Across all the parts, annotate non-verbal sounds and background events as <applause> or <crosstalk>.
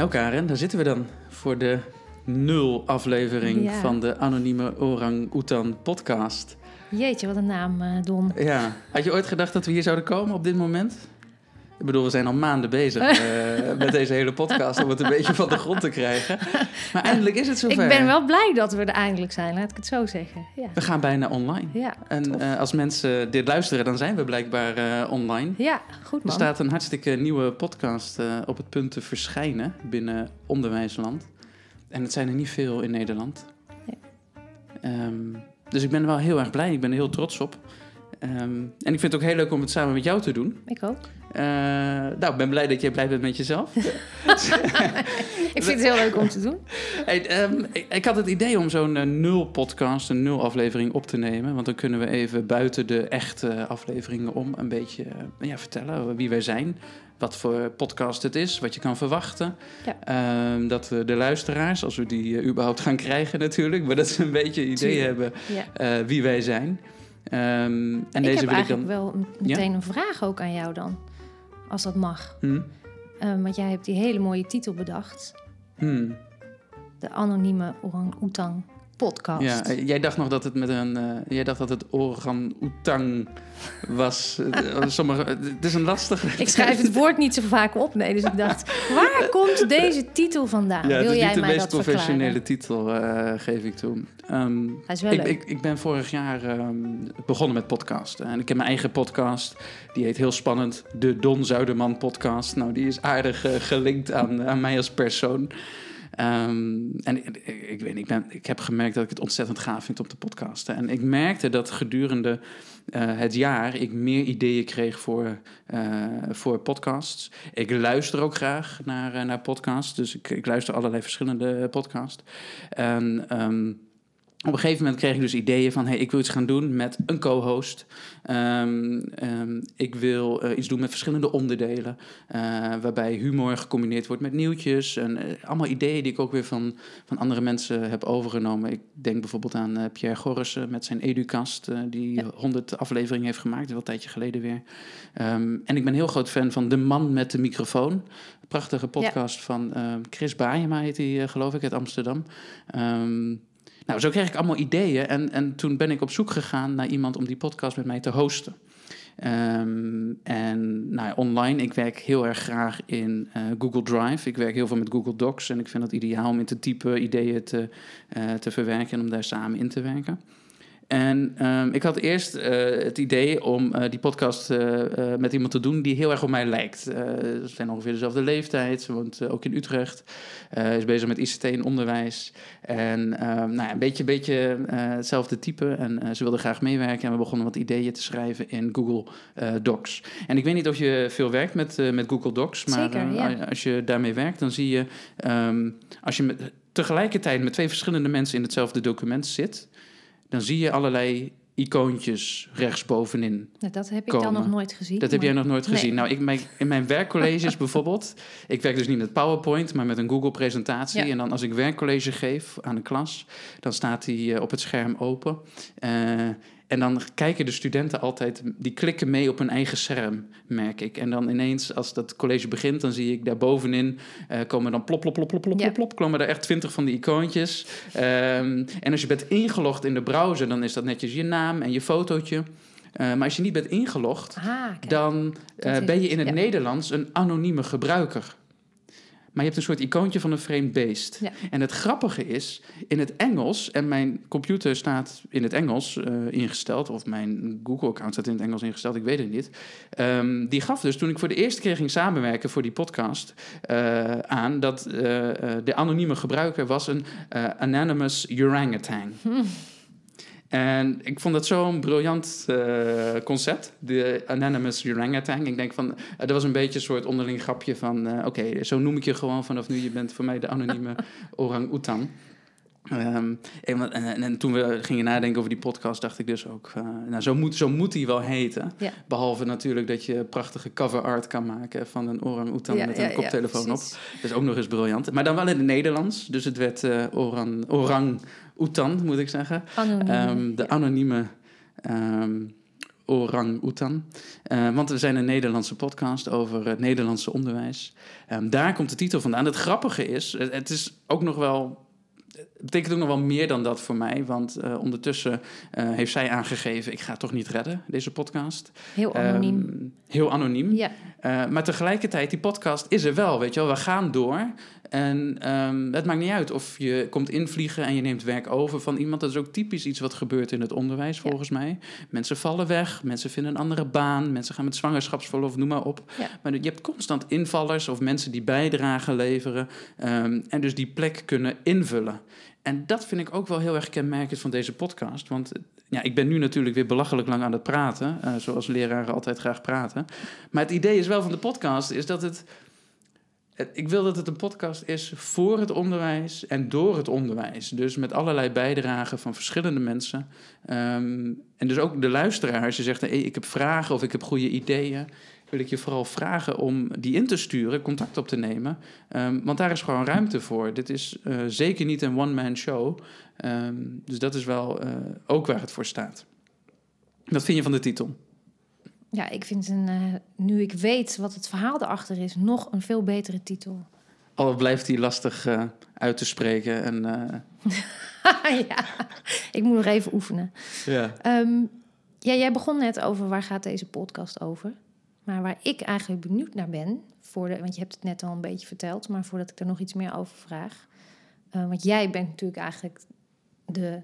Nou Karen, daar zitten we dan voor de nul aflevering Ja. van de anonieme Orang Oetan podcast. Jeetje, wat een naam, eh, Don. Ja, had je ooit gedacht dat we hier zouden komen op dit moment? Ik bedoel, we zijn al maanden bezig <laughs> eh, met deze hele podcast om het een beetje van de grond te krijgen. Maar eindelijk is het zover. Ik ben wel blij dat we er eindelijk zijn, laat ik het zo zeggen. Ja, We gaan bijna online. ja, En eh, als mensen dit luisteren, dan zijn we blijkbaar eh, online. ja goed Er man. staat een hartstikke nieuwe podcast op het punt te verschijnen binnen onderwijsland. En het zijn er niet veel in Nederland. Nee. Ehm, dus ik ben wel heel erg blij. Ik ben er heel trots op. Ehm, en ik vind het ook heel leuk om het samen met jou te doen. Ik ook. Eh, nou, ik ben blij dat jij blij bent met jezelf. <laughs> <laughs> Ik vind het heel leuk om te doen. Hey, ehm, ik, ik had het idee om zo'n eh, nul podcast, een nul aflevering op te nemen. Want dan kunnen we even buiten de echte afleveringen om een beetje eh, ja, vertellen wie wij zijn. Wat voor podcast het is, wat je kan verwachten. Ja. Ehm, dat we de luisteraars, als we die überhaupt gaan krijgen natuurlijk, maar dat ze een beetje een idee hebben Ja. wie wij zijn. Ehm, en ik deze heb wil ik eigenlijk dan. wel meteen een vraag ook aan jou dan. Als dat mag. Hm? Eh, want jij hebt die hele mooie titel bedacht. Hm. De anonieme orang-oetang podcast. Ja, eh, jij dacht nog dat het met een. eh, jij dacht dat het organ-oetang was. <laughs> Eh, sommige, het is een lastige. Ik schrijf het woord niet zo vaak op, nee. Dus ik dacht, waar komt deze titel vandaan? Ja, het Wil is jij niet de mij meest dat professionele titel, geef ik toe. Ehm, Hij is wel ik, leuk. ik, ik ben vorig jaar ehm, begonnen met podcasten. En ik heb mijn eigen podcast. Die heet heel spannend de Don Zuiderman podcast. Nou, die is aardig gelinkt aan, aan mij als persoon. Ehm, en ik, weet ik, ben, ik heb gemerkt dat ik het ontzettend gaaf vind om te podcasten. En ik merkte dat gedurende eh, het jaar ik meer ideeën kreeg voor, eh, voor podcasts. Ik luister ook graag naar, eh, naar podcasts. Dus ik, ik luister allerlei verschillende podcasts. En ehm, op een gegeven moment kreeg ik dus ideeën van... hey, ik wil iets gaan doen met een co-host. Ehm, ehm, ik wil eh, iets doen met verschillende onderdelen... eh, waarbij humor gecombineerd wordt met nieuwtjes. En eh, allemaal ideeën die ik ook weer van, van andere mensen heb overgenomen. Ik denk bijvoorbeeld aan Pierre Gorrissen met zijn Educast... die Ja. 100 afleveringen heeft gemaakt, wel een tijdje geleden weer. Ehm, en ik ben heel groot fan van De Man met de Microfoon. Prachtige podcast van Chris Baayema heet hij, eh, geloof ik, uit Amsterdam. Nou, zo kreeg ik allemaal ideeën. En, en toen ben ik op zoek gegaan naar iemand om die podcast met mij te hosten. Ehm, en nou, ja, online, ik werk heel erg graag in eh, Google Drive. Ik werk heel veel met Google Docs. En ik vind het ideaal om in te typen, ideeën te, eh, te verwerken en om daar samen in te werken. En ehm, ik had eerst eh, het idee om eh, die podcast eh, met iemand te doen die heel erg op mij lijkt. Ze zijn ongeveer dezelfde leeftijd, ze woont ook in Utrecht, is bezig met ICT en onderwijs. En ehm, nou ja, een beetje, beetje hetzelfde type. En ze wilde graag meewerken en we begonnen wat ideeën te schrijven in Google Docs. En ik weet niet of je veel werkt met, met Google Docs, maar Zeker, ja. als je daarmee werkt, dan zie je ehm, als je met, tegelijkertijd met twee verschillende mensen in hetzelfde document zit, dan zie je allerlei icoontjes rechtsbovenin. Nou, dat heb ik dan nog nooit gezien. Dat heb jij nog nooit Nee. gezien. Nou, ik, mijn, in mijn werkcolleges <laughs> bijvoorbeeld, ik werk dus niet met PowerPoint, maar met een Google-presentatie. Ja. En dan als ik werkcollege geef aan de klas, dan staat die eh, op het scherm open. Eh, en dan kijken de studenten altijd, die klikken mee op hun eigen scherm, merk ik. En dan ineens, als dat college begint, dan zie ik daar bovenin eh, komen dan plop, plop, plop, plop, plop, Ja. plop, komen er echt twintig van die icoontjes. Ehm, en als je bent ingelogd in de browser, dan is dat netjes je naam en je fotootje. Eh, maar als je niet bent ingelogd, Ah, dan eh, ben je in het ja. Nederlands een anonieme gebruiker. Maar je hebt een soort icoontje van een vreemd beest. Ja. En het grappige is, in het Engels, en mijn computer staat in het Engels eh, ingesteld, of mijn Google-account staat in het Engels ingesteld, ik weet het niet. Ehm, die gaf dus, toen ik voor de eerste keer ging samenwerken voor die podcast, eh, aan dat eh, de anonieme gebruiker was een anonymous orangutan. En ik vond dat zo'n briljant eh, concept, de Anonymous Orangutan. Ik denk van, eh, dat was een beetje een soort onderling grapje van... eh, oké, zo noem ik je gewoon vanaf nu. Je bent voor mij de anonieme <laughs> orang-oetan. Ehm, en, toen we gingen nadenken over die podcast, dacht ik dus ook... eh, nou, zo moet, zo moet die wel heten. Ja. Behalve natuurlijk dat je prachtige cover art kan maken van een orang-oetan Ja, met een ja, koptelefoon op. Dat is ook nog eens briljant. Maar dan wel in het Nederlands. Dus het werd eh, orang, orang-oetan, moet ik zeggen. Anoniem. Ehm, de anonieme ehm Orang Oetan. Uh, want we zijn een Nederlandse podcast over het Nederlandse onderwijs. Um, daar komt de titel vandaan. Het grappige is, het is ook nog wel betekent ook nog wel meer dan dat voor mij. Want uh, ondertussen uh, heeft zij aangegeven: ik ga het toch niet redden, deze podcast. Heel anoniem. Um, heel anoniem. Ja. Uh, maar tegelijkertijd, die podcast is er wel, weet je wel. We gaan door. En um, het maakt niet uit of je komt invliegen en je neemt werk over van iemand. Dat is ook typisch iets wat gebeurt in het onderwijs, volgens mij. Mensen vallen weg, mensen vinden een andere baan, mensen gaan met zwangerschapsverlof, noem maar op. Ja. Maar je hebt constant invallers of mensen die bijdragen leveren um, en dus die plek kunnen invullen. En dat vind ik ook wel heel erg kenmerkend van deze podcast. Want ja, ik ben nu natuurlijk weer belachelijk lang aan het praten, uh, zoals leraren altijd graag praten. Maar het idee is wel van de podcast is dat het ik wil dat het een podcast is voor het onderwijs en door het onderwijs. Dus met allerlei bijdragen van verschillende mensen. Um, en dus ook de luisteraar, als je zegt: hey, ik heb vragen of ik heb goede ideeën, wil ik je vooral vragen om die in te sturen, contact op te nemen. Um, want daar is gewoon ruimte voor. Dit is uh, zeker niet een one-man show. Um, dus dat is wel uh, ook waar het voor staat. Wat vind je van de titel? Ja, ik vind een, uh, nu ik weet wat het verhaal erachter is, nog een veel betere titel. Al blijft die lastig uit te spreken. En, <laughs> ja, ik moet nog even oefenen. Ja. Um, ja, jij begon net over waar gaat deze podcast over. Maar waar ik eigenlijk benieuwd naar ben, voor de, want je hebt het net al een beetje verteld, maar voordat ik er nog iets meer over vraag. Uh, want jij bent natuurlijk eigenlijk de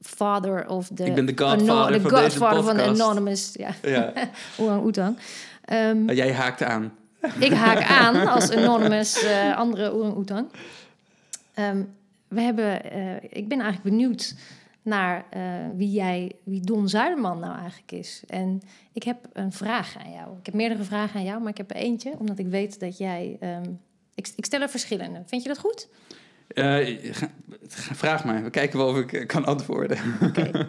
father of the... Ik ben de godfather, de van, godfather van deze Anonymous. Ja, ja. <laughs> orang-oetang. Um, jij haakt aan. Ik haak <laughs> aan als Anonymous uh, andere orang-oetang. Um, we hebben... Uh, ik ben eigenlijk benieuwd naar uh, wie jij, wie Don Zuiderman nou eigenlijk is. En ik heb een vraag aan jou. Ik heb meerdere vragen aan jou, maar ik heb er eentje, omdat ik weet dat jij. Um, ik, ik, stel er verschillende. Vind je dat goed? Uh, vraag maar. We kijken wel of ik kan antwoorden. Okay.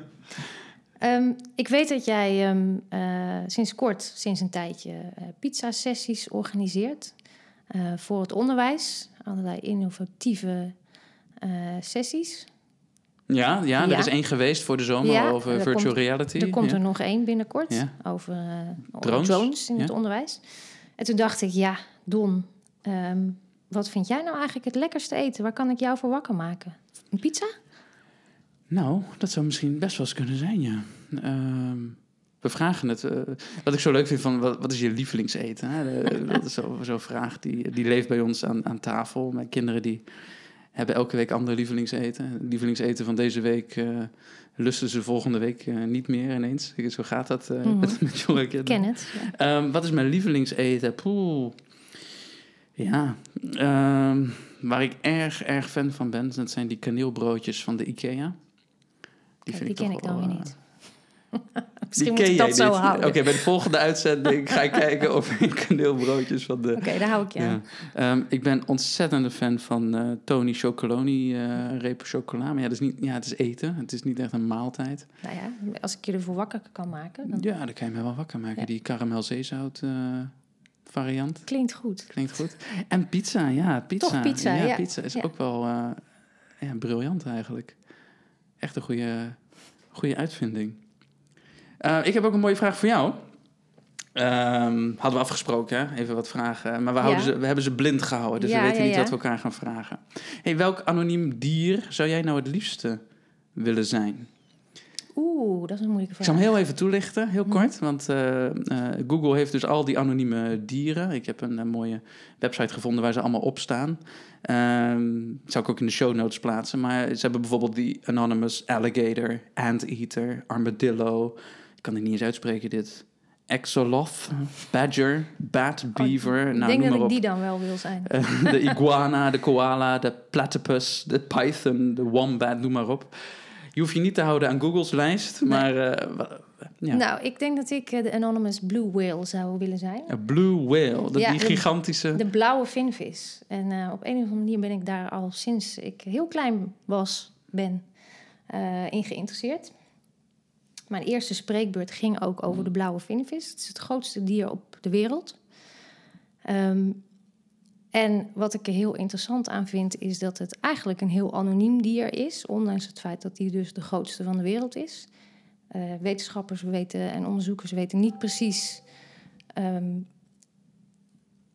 <laughs> um, ik weet dat jij um, uh, sinds kort, sinds een tijdje, pizza-sessies organiseert voor het onderwijs. Allerlei innovatieve sessies. Ja, ja, er Ja. is één geweest voor de zomer Ja, over er virtual komt- reality. Er komt ja. er nog één binnenkort over eh, Drones, in het onderwijs. En toen dacht ik, ja, Don, ehm, wat vind jij nou eigenlijk het lekkerste eten? Waar kan ik jou voor wakker maken? Een pizza? Nou, dat zou misschien best wel eens kunnen zijn, ja. Ehm, we vragen het. eh, wat ik zo leuk vind van wat, wat is je lievelingseten? Hè? Dat is zo- zo'n vraag die, die leeft bij ons aan, aan tafel. Mijn kinderen die hebben elke week ander lievelingseten. Lievelingseten van deze week eh, lusten ze volgende week eh, niet meer ineens. Zo gaat dat Mhm. met, met jonge Ik kinderen. ken het. Ja. Ehm, wat is mijn lievelingseten? Poeh. Ja, ehm, waar ik erg, erg fan van ben, dat zijn die kaneelbroodjes van de IKEA. Kijk, vind die ken toch ik dan wel, weer eh, <laughs> Die Misschien moet ik dat zo niet. houden. Oké, bij de volgende uitzending ga ik <laughs> kijken of ik kaneelbroodjes van de... Oké, daar hou ik je aan. Ja. Ehm, ik ben ontzettende fan van eh, Tony Chocoloni, reep chocola. Maar ja, dat is niet, ja, het is eten. Het is niet echt een maaltijd. Nou ja, als ik je ervoor wakker kan maken, dan Ja, dan kan je me wel wakker maken. Ja. Die karamel zeezout eh, variant. klinkt goed. Klinkt goed. En pizza, ja, pizza. Toch pizza, ja. pizza is ook wel ja, briljant eigenlijk. Echt een goede, goede uitvinding. Eh, ik heb ook een mooie vraag voor jou. Ehm, hadden we afgesproken, hè? even wat vragen. Maar we, houden Ja. ze, we hebben ze blind gehouden, dus Ja, we weten ja, niet wat we elkaar gaan vragen. Hey, welk anoniem dier zou jij nou het liefste willen zijn? Oeh, dat is een moeilijke Ik vraag. zal hem heel even toelichten, heel Mhm. kort. Want eh, eh, Google heeft dus al die anonieme dieren. Ik heb een, mooie website gevonden waar ze allemaal op staan. Ehm zou ik ook in de show notes plaatsen. Maar ze hebben bijvoorbeeld die anonymous alligator, anteater, armadillo. Ik kan het niet eens uitspreken dit. Axoloth, badger, bat, beaver. Oh, ik nou, denk dat ik die dan wel wil zijn. Eh, de iguana, de koala, de platypus, de python, de wombat, noem maar op. Je hoeft je niet te houden aan Google's lijst, Nee. maar wa- ja. Nou, ik denk dat ik eh, de Anonymous Blue Whale zou willen zijn. Een blue whale, Ja, die de- gigantische... De blauwe vinvis. En op een of andere manier ben ik daar al sinds ik heel klein was, ben, in geïnteresseerd. Mijn eerste spreekbeurt ging ook over de blauwe vinvis. Het is het grootste dier op de wereld. Ehm, en wat ik er heel interessant aan vind, is dat het eigenlijk een heel anoniem dier is. Ondanks het feit dat hij dus de grootste van de wereld is. eh, wetenschappers weten en onderzoekers weten niet precies ehm,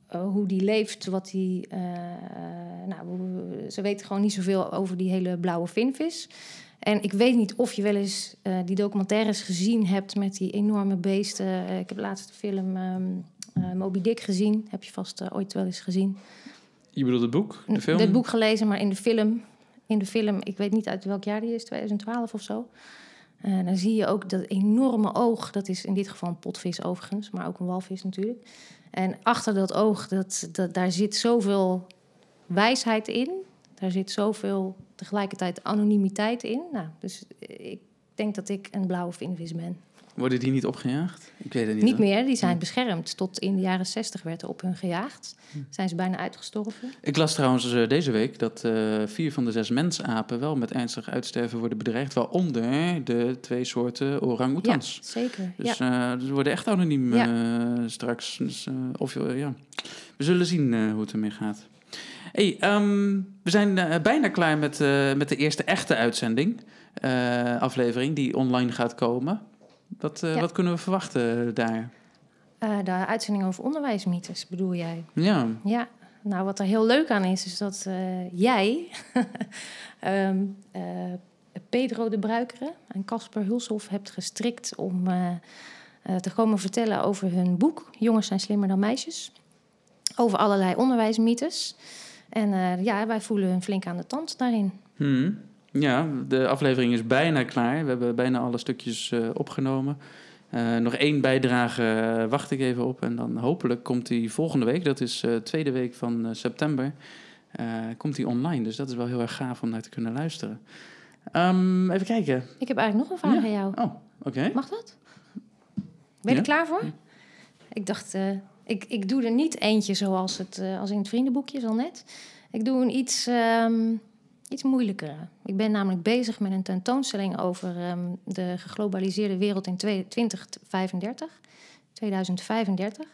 eh, hoe die leeft, wat die. eh, nou, ze weten gewoon niet zoveel over die hele blauwe vinvis. En ik weet niet of je wel eens eh, die documentaires gezien hebt met die enorme beesten. Eh, ik heb laatst de film ehm, eh, Moby Dick gezien. Heb je vast ooit wel eens gezien. Je bedoelt het boek, de film? Het boek gelezen, maar in de film. In de film, ik weet niet uit welk jaar die is, 2012 of zo. Dan zie je ook dat enorme oog. Dat is in dit geval een potvis overigens, maar ook een walvis natuurlijk. En achter dat oog, dat, dat, daar zit zoveel wijsheid in. Daar zit zoveel tegelijkertijd anonimiteit in. Nou, dus ik denk dat ik een blauwe vinvis ben. Worden die niet opgejaagd? Ik weet het niet. Niet hoor. meer, die zijn Hm. beschermd. Tot in de jaren 60 werd er op hun gejaagd. Zijn ze bijna uitgestorven. Ik las trouwens eh, deze week dat eh, vier van de zes mensapen wel met ernstig uitsterven worden bedreigd. Waaronder de twee soorten orang-oetans. Ja, zeker. Dus ja. eh, ze worden echt anoniem eh, straks. Dus, eh, of, eh, ja. We zullen zien eh, hoe het ermee gaat. Hey, ehm, we zijn eh, bijna klaar met, eh, met de eerste echte uitzending. eh, aflevering die online gaat komen. Wat, Ja. wat kunnen we verwachten daar? De uitzending over onderwijsmythes bedoel jij? Ja, Ja, nou wat er heel leuk aan is, is dat jij, <laughs> ehm, eh, Pedro de Bruikere en Casper Hulshoff hebt gestrikt om te komen vertellen over hun boek Jongens zijn slimmer dan meisjes. Over allerlei onderwijsmythes. En eh, ja, wij voelen hun flink aan de tand daarin. Hmm. Ja, de aflevering is bijna klaar. We hebben bijna alle stukjes eh, opgenomen. Eh, nog één bijdrage wacht ik even op. En dan hopelijk komt die volgende week, dat is de tweede week van september, komt die online. Dus dat is wel heel erg gaaf om naar te kunnen luisteren. Ehm, even kijken. Ik heb eigenlijk nog een vraag Ja. aan jou. Oh, oké. Mag dat? Ben je Ja. er klaar voor? Ik dacht, ik, ik doe er niet eentje zoals het, eh, als in het vriendenboekje, zo net. Ik doe een iets, ehm, iets moeilijkere. Ik ben namelijk bezig met een tentoonstelling over ehm, de geglobaliseerde wereld in twee- 2035. 2035.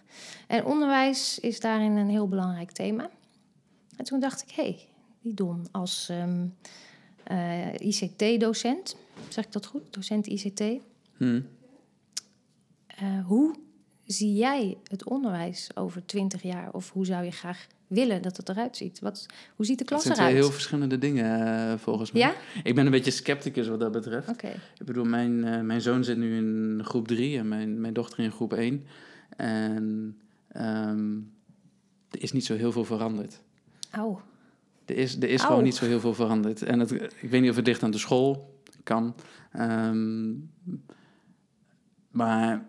En onderwijs is daarin een heel belangrijk thema. En toen dacht ik, hé, hey, die Don als ehm, eh, ICT-docent, zeg ik dat goed? Docent ICT. Hmm. Eh, hoe zie jij het onderwijs over twintig jaar? Of hoe zou je graag willen dat het eruit ziet? Wat, hoe ziet de Het klas zijn twee eruit? heel verschillende dingen eh, volgens mij. Ja? Ik ben een beetje scepticus wat dat betreft. Ik bedoel, mijn, eh, mijn zoon zit nu in groep 3 en mijn, mijn dochter in groep 1. En ehm, er is niet zo heel veel veranderd. Au. Er is, er is Au. gewoon niet zo heel veel veranderd. En het, ik weet niet of het ligt aan de school. Kan. Ehm, maar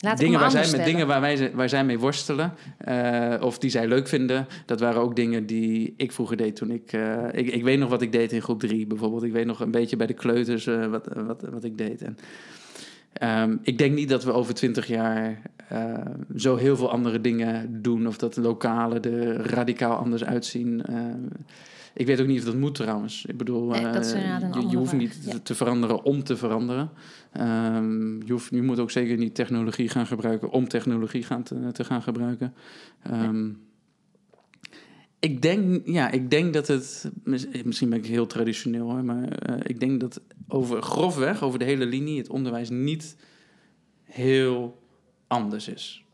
Laat dingen, waar zij, met dingen waar, wij, waar zij mee worstelen, eh, of die zij leuk vinden, dat waren ook dingen die ik vroeger deed toen ik, eh, ik... Ik weet nog wat ik deed in groep drie bijvoorbeeld. Ik weet nog een beetje bij de kleuters eh, wat, wat, wat ik deed. En, ehm, ik denk niet dat we over twintig jaar zo heel veel andere dingen doen, of dat de lokalen er radicaal anders uitzien. Eh, ik weet ook niet of dat moet trouwens. Ik bedoel, Nee, eh, je, je hoeft niet ja. te veranderen om te veranderen. Ehm, je, hoeft, je moet ook zeker niet technologie gaan gebruiken om technologie gaan te, te gaan gebruiken. Ehm, ik, denk, ja, ik denk dat het, mis- misschien ben ik heel traditioneel hoor, maar eh, ik denk dat over, grofweg over de hele linie het onderwijs niet heel anders is.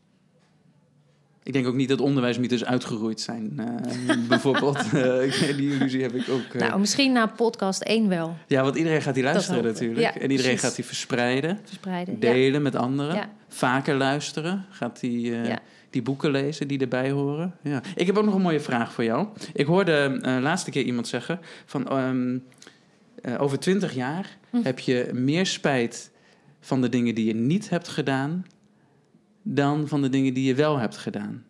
Ik denk ook niet dat onderwijsmythes uitgeroeid zijn, eh, <laughs> bijvoorbeeld. Eh, die illusie heb ik ook. eh, Nou, misschien na podcast 1 wel ja, want iedereen gaat die luisteren natuurlijk. Ja, en iedereen precies. gaat die verspreiden, verspreiden. Ja. delen met anderen. Ja. Vaker luisteren. Gaat die, eh, die boeken lezen die erbij horen. Ja. Ik heb ook nog een mooie vraag voor jou. Ik hoorde eh laatste keer iemand zeggen van... ehm, eh, over twintig jaar Hm. heb je meer spijt van de dingen die je niet hebt gedaan... dan van de dingen die je wel hebt gedaan.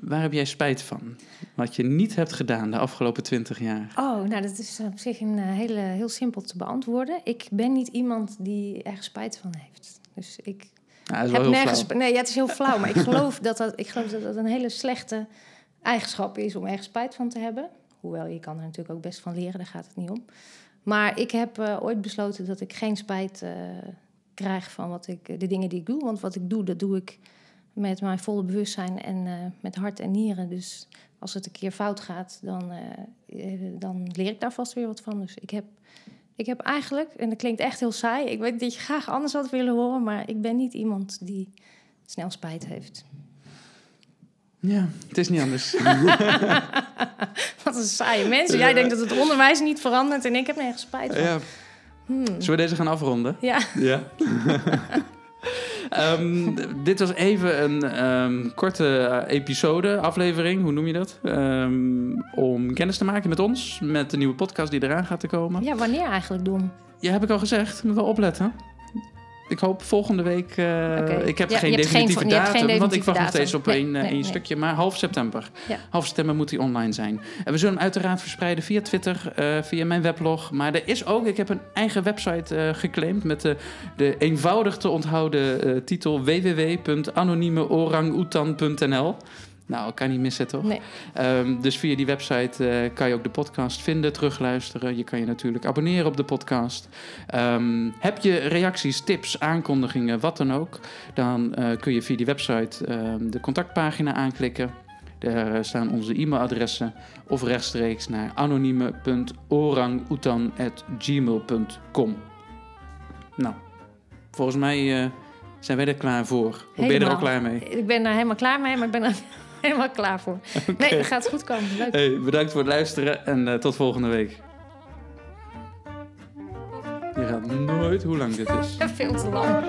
Waar heb jij spijt van? Wat je niet hebt gedaan de afgelopen twintig jaar. Oh, nou, dat is op zich een eh, hele, heel simpel te beantwoorden. Ik ben niet iemand die ergens spijt van heeft. Dus ik Nou, heb nergens. flauw. Nee, ja, het is heel flauw, maar ik <laughs> geloof dat dat, ik geloof dat dat een hele slechte eigenschap is om ergens spijt van te hebben. Hoewel je kan er natuurlijk ook best van leren, daar gaat het niet om. Maar ik heb eh, ooit besloten dat ik geen spijt eh, krijg van wat ik, de dingen die ik doe. Want wat ik doe, dat doe ik met mijn volle bewustzijn en eh, met hart en nieren. Dus als het een keer fout gaat, dan, eh, eh, dan leer ik daar vast weer wat van. Dus ik heb, ik Ik heb eigenlijk, en dat klinkt echt heel saai, ik weet dat je graag anders had willen horen, maar ik ben niet iemand die snel spijt heeft. Ja, het is niet anders. <laughs> <laughs> Wat een saaie mensen. Jij denkt dat het onderwijs niet verandert en ik heb nergens spijt van. ja. Hmm. Zullen we deze gaan afronden? Ja, Ja. <laughs> Ehm, dit was even een ehm, korte eh, episode, aflevering, hoe noem je dat? Ehm, om kennis te maken met ons, met de nieuwe podcast die eraan gaat te komen. ja wanneer eigenlijk, Dom? Ja, heb ik al gezegd. Moet wel opletten. Ik hoop volgende week. eh. Ik heb Ja, geen definitieve datum, geen want ik wacht nog steeds op één Nee, eh, nee, stukje. Maar half september. Ja. Half september moet die online zijn. En we zullen hem uiteraard verspreiden via Twitter, eh, via mijn weblog. Maar er is ook, ik heb een eigen website geclaimd met de, de eenvoudig te onthouden titel www.anoniemeorangutan.nl. Nou, kan niet missen toch? Nee. Ehm, dus via die website eh, kan je ook de podcast vinden, terugluisteren. Je kan je natuurlijk abonneren op de podcast. Ehm, heb je reacties, tips, aankondigingen, wat dan ook... dan eh, kun je via die website ehm, de contactpagina aanklikken. Daar eh, staan onze e-mailadressen of rechtstreeks naar anonieme.orangutan.gmail.com. Nou, volgens mij zijn wij er klaar voor. Of ben je er al klaar mee? Ik ben er helemaal klaar mee, maar ik ben er helemaal klaar voor. Nee, dat gaat goed komen. Leuk. Hey, bedankt voor het luisteren en eh, tot volgende week. Je gaat nooit hoe lang dit is. <laughs> Veel te lang.